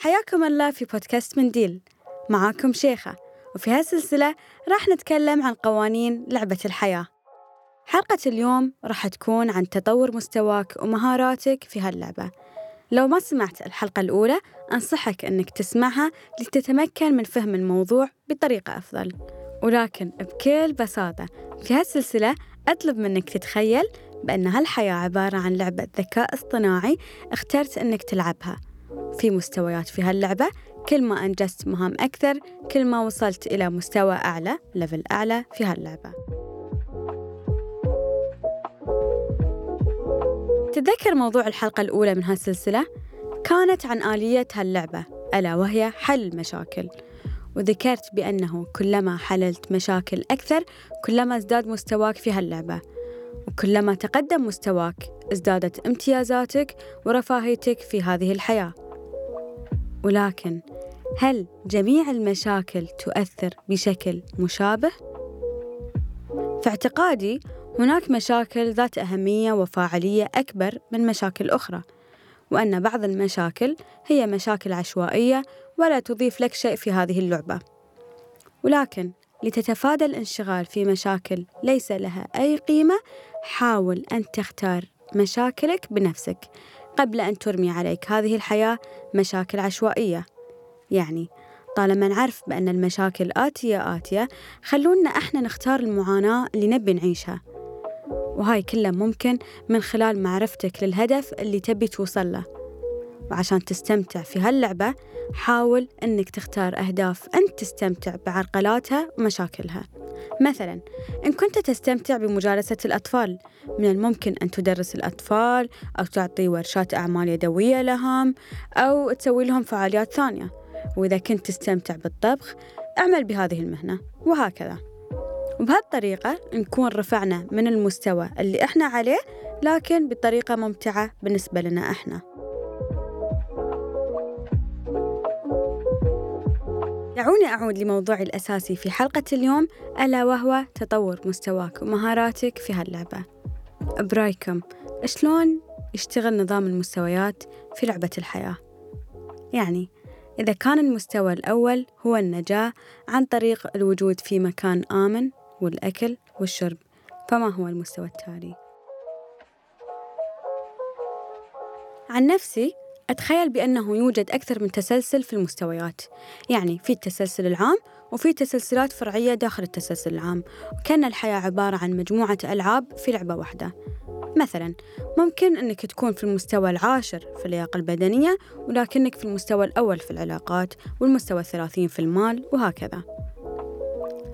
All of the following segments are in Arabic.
حياكم الله في بودكاست منديل معاكم شيخة. وفي هالسلسلة راح نتكلم عن قوانين لعبة الحياة. حلقة اليوم راح تكون عن تطور مستواك ومهاراتك في هاللعبة. لو ما سمعت الحلقة الأولى أنصحك أنك تسمعها لتتمكن من فهم الموضوع بطريقة أفضل. ولكن بكل بساطة في هالسلسلة أطلب منك تتخيل بأن هالحياة عبارة عن لعبة ذكاء اصطناعي اخترت أنك تلعبها. في مستويات في هاللعبة. كل ما أنجزت مهام أكثر كل ما وصلت إلى مستوى أعلى ليفل أعلى في هاللعبة. تتذكر موضوع الحلقة الأولى من هالسلسلة؟ كانت عن آلية هاللعبة ألا وهي حل المشاكل وذكرت بأنه كلما حللت مشاكل أكثر كلما ازداد مستواك في هاللعبة. وكلما تقدم مستواك ازدادت امتيازاتك ورفاهيتك في هذه الحياة ولكن هل جميع المشاكل تؤثر بشكل مشابه؟ في اعتقادي هناك مشاكل ذات أهمية وفاعلية أكبر من مشاكل أخرى وأن بعض المشاكل هي مشاكل عشوائية ولا تضيف لك شيء في هذه اللعبة ولكن لتتفادى الانشغال في مشاكل ليس لها أي قيمة حاول أن تختار مشاكلك بنفسك قبل أن ترمي عليك. هذه الحياة مشاكل عشوائية. يعني طالما نعرف بأن المشاكل آتية آتية خلونا إحنا نختار المعاناة اللي نبي نعيشها. وهاي كلها ممكن من خلال معرفتك للهدف اللي تبي توصل له. وعشان تستمتع في هاللعبة حاول أنك تختار أهداف أنت تستمتع بعرقلاتها ومشاكلها. مثلا إن كنت تستمتع بمجالسة الأطفال من الممكن أن تدرس الأطفال أو تعطي ورشات أعمال يدوية لهم أو تسوي لهم فعاليات ثانية. وإذا كنت تستمتع بالطبخ أعمل بهذه المهنة. وهكذا. وبهالطريقة نكون رفعنا من المستوى اللي إحنا عليه لكن بطريقة ممتعة بالنسبة لنا إحنا. دعوني أعود لموضوعي الأساسي في حلقة اليوم ألا وهو تطور مستواك ومهاراتك في هاللعبة برأيكم شلون يشتغل نظام المستويات في لعبة الحياة يعني إذا كان المستوى الأول هو النجاة عن طريق الوجود في مكان آمن والأكل والشرب فما هو المستوى التالي؟ عن نفسي أتخيل بأنه يوجد أكثر من تسلسل في المستويات. يعني في التسلسل العام وفي تسلسلات فرعية داخل التسلسل العام. وكان الحياة عبارة عن مجموعة ألعاب في لعبة واحدة. مثلا ممكن أنك تكون في المستوى العاشر في اللياقة البدنية ولكنك في المستوى الأول في العلاقات والمستوى الثلاثين في المال وهكذا.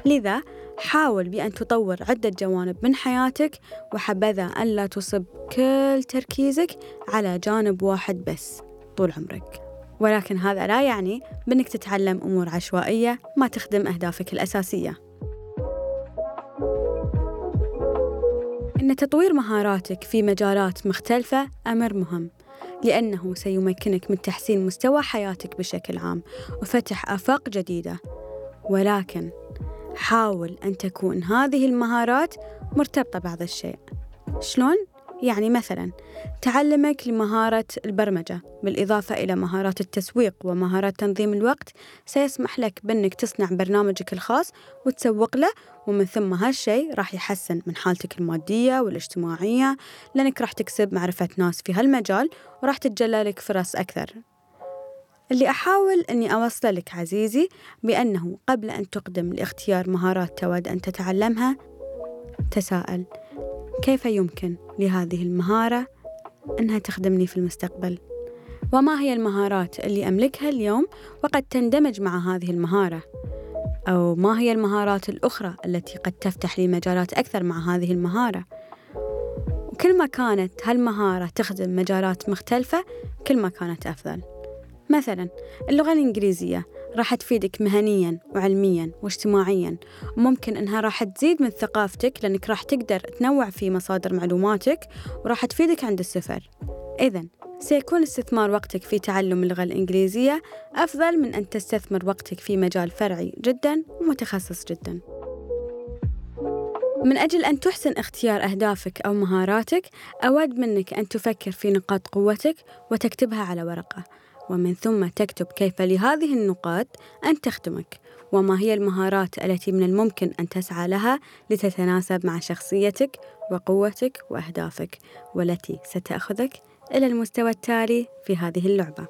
لذا حاول بأن تطور عدة جوانب من حياتك وحبذا ألا تصب كل تركيزك على جانب واحد بس. طول عمرك. ولكن هذا لا يعني بأنك تتعلم أمور عشوائية ما تخدم أهدافك الأساسية. إن تطوير مهاراتك في مجالات مختلفة أمر مهم لأنه سيمكنك من تحسين مستوى حياتك بشكل عام وفتح آفاق جديدة. ولكن حاول أن تكون هذه المهارات مرتبطة بعض الشيء. شلون؟ يعني مثلا تعلمك لمهارة البرمجة بالإضافة إلى مهارات التسويق ومهارات تنظيم الوقت سيسمح لك بأنك تصنع برنامجك الخاص وتسوق له ومن ثم هالشيء راح يحسن من حالتك المادية والاجتماعية لأنك راح تكسب معرفة ناس في هالمجال وراح تتجلى لك فرص أكثر. اللي أحاول أني أوصل لك عزيزي بأنه قبل أن تقدم لاختيار مهارات تود أن تتعلمها تساءل كيف يمكن لهذه المهارة أنها تخدمني في المستقبل؟ وما هي المهارات اللي أملكها اليوم وقد تندمج مع هذه المهارة؟ أو ما هي المهارات الأخرى التي قد تفتح لي مجالات أكثر مع هذه المهارة؟ وكل ما كانت هالمهارة تخدم مجالات مختلفة كل ما كانت أفضل مثلا اللغة الإنجليزية راح تفيدك مهنيا وعلميا واجتماعيا. وممكن إنها راح تزيد من ثقافتك لأنك راح تقدر تنوع في مصادر معلوماتك وراح تفيدك عند السفر. اذا سيكون استثمار وقتك في تعلم اللغة الإنجليزية أفضل من أن تستثمر وقتك في مجال فرعي جدا ومتخصص جدا. من أجل أن تحسن اختيار أهدافك أو مهاراتك أود منك أن تفكر في نقاط قوتك وتكتبها على ورقة. ومن ثم تكتب كيف لهذه النقاط أن تخدمك وما هي المهارات التي من الممكن أن تسعى لها لتتناسب مع شخصيتك وقوتك وأهدافك والتي ستأخذك إلى المستوى التالي في هذه اللعبة.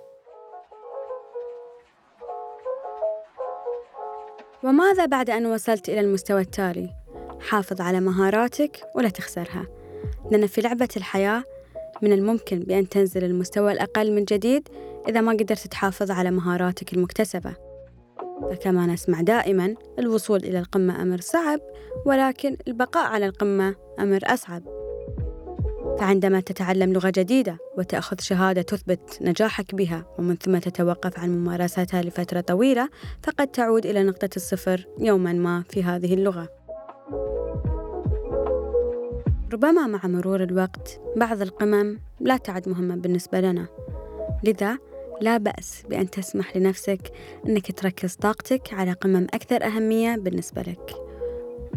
وماذا بعد أن وصلت إلى المستوى التالي؟ حافظ على مهاراتك ولا تخسرها لأن في لعبة الحياة من الممكن بأن تنزل المستوى الأقل من جديد إذا ما قدرت تحافظ على مهاراتك المكتسبة. فكما نسمع دائما الوصول إلى القمة أمر صعب ولكن البقاء على القمة أمر أصعب. فعندما تتعلم لغة جديدة وتأخذ شهادة تثبت نجاحك بها ومن ثم تتوقف عن ممارستها لفترة طويلة فقد تعود إلى نقطة الصفر يوما ما في هذه اللغة. ربما مع مرور الوقت بعض القمم لا تعد مهمة بالنسبة لنا. لذا لا بأس بأن تسمح لنفسك أنك تركز طاقتك على قمم أكثر أهمية بالنسبة لك.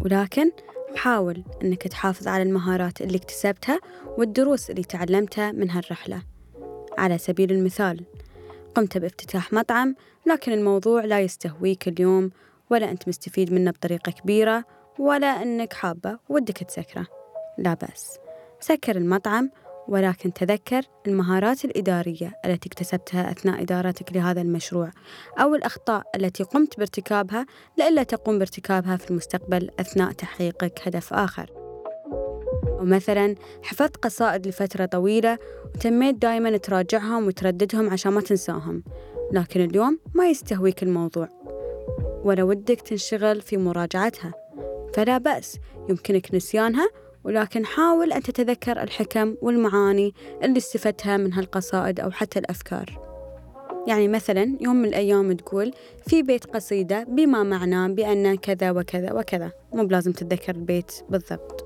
ولكن حاول أنك تحافظ على المهارات اللي اكتسبتها والدروس اللي تعلمتها من هالرحلة. على سبيل المثال قمت بافتتاح مطعم لكن الموضوع لا يستهويك اليوم ولا أنت مستفيد منه بطريقة كبيرة ولا أنك حابة ودك تسكره. لا بأس. سكر المطعم ولكن تذكر المهارات الإدارية التي اكتسبتها أثناء إدارتك لهذا المشروع أو الأخطاء التي قمت بارتكابها لئلا تقوم بارتكابها في المستقبل أثناء تحقيقك هدف آخر. ومثلا حفظت قصائد لفترة طويلة وتميت دائما تراجعهم وترددهم عشان ما تنساهم لكن اليوم ما يستهويك الموضوع. ولا ودك تنشغل في مراجعتها. فلا بأس يمكنك نسيانها ولكن حاول أن تتذكر الحكم والمعاني اللي استفدتها من هالقصائد أو حتى الأفكار. يعني مثلا يوم من الأيام تقول في بيت قصيدة بما معناه بأن كذا وكذا وكذا. مو بلازم تتذكر البيت بالضبط.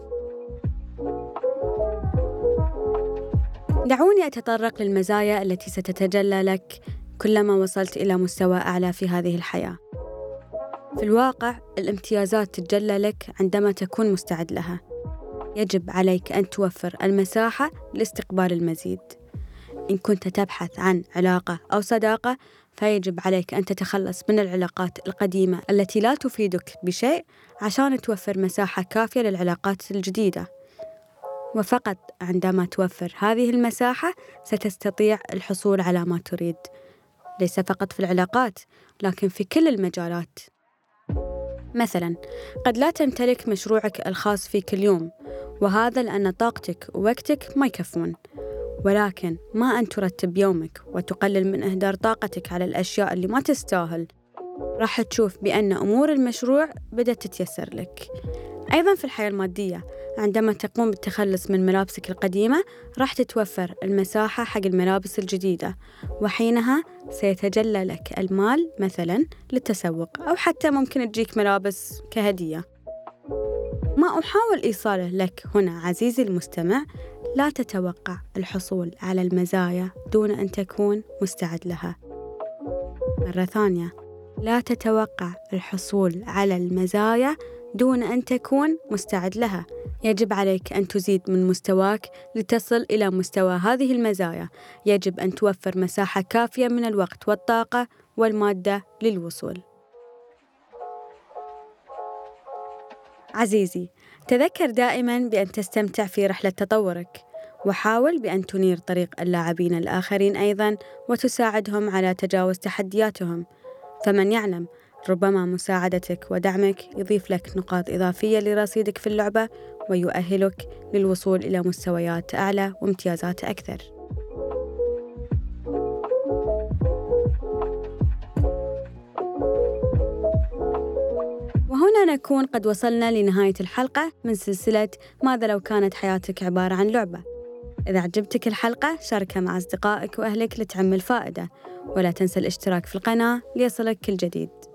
دعوني أتطرق للمزايا التي ستتجلى لك كلما وصلت إلى مستوى أعلى في هذه الحياة. في الواقع الامتيازات تتجلى لك عندما تكون مستعد لها. يجب عليك أن توفر المساحة لاستقبال المزيد. إن كنت تبحث عن علاقة أو صداقة فيجب عليك أن تتخلص من العلاقات القديمة التي لا تفيدك بشيء عشان توفر مساحة كافية للعلاقات الجديدة. وفقط عندما توفر هذه المساحة ستستطيع الحصول على ما تريد. ليس فقط في العلاقات لكن في كل المجالات. مثلا قد لا تمتلك مشروعك الخاص فيك اليوم وهذا لأن طاقتك ووقتك ما يكفون. ولكن ما أن ترتب يومك وتقلل من إهدار طاقتك على الأشياء اللي ما تستاهل. راح تشوف بأن أمور المشروع بدأت تتيسر لك. أيضا في الحياة المادية عندما تقوم بالتخلص من ملابسك القديمة راح تتوفر المساحة حق الملابس الجديدة وحينها سيتجلى لك المال مثلا للتسوق أو حتى ممكن تجيك ملابس كهدية. ما أحاول إيصاله لك هنا عزيزي المستمع لا تتوقع الحصول على المزايا دون أن تكون مستعد لها. مرة ثانية لا تتوقع الحصول على المزايا دون أن تكون مستعد لها. يجب عليك أن تزيد من مستواك لتصل إلى مستوى هذه المزايا. يجب أن توفر مساحة كافية من الوقت والطاقة والمادة للوصول. عزيزي تذكر دائما بأن تستمتع في رحلة تطورك وحاول بأن تنير طريق اللاعبين الآخرين أيضا وتساعدهم على تجاوز تحدياتهم. فمن يعلم ربما مساعدتك ودعمك يضيف لك نقاط إضافية لرصيدك في اللعبة ويؤهلك للوصول إلى مستويات أعلى وامتيازات أكثر. وهنا نكون قد وصلنا لنهاية الحلقة من سلسلة ماذا لو كانت حياتك عبارة عن لعبة. إذا عجبتك الحلقة شاركها مع أصدقائك وأهلك لتعم الفائدة. ولا تنسى الاشتراك في القناة ليصلك كل جديد.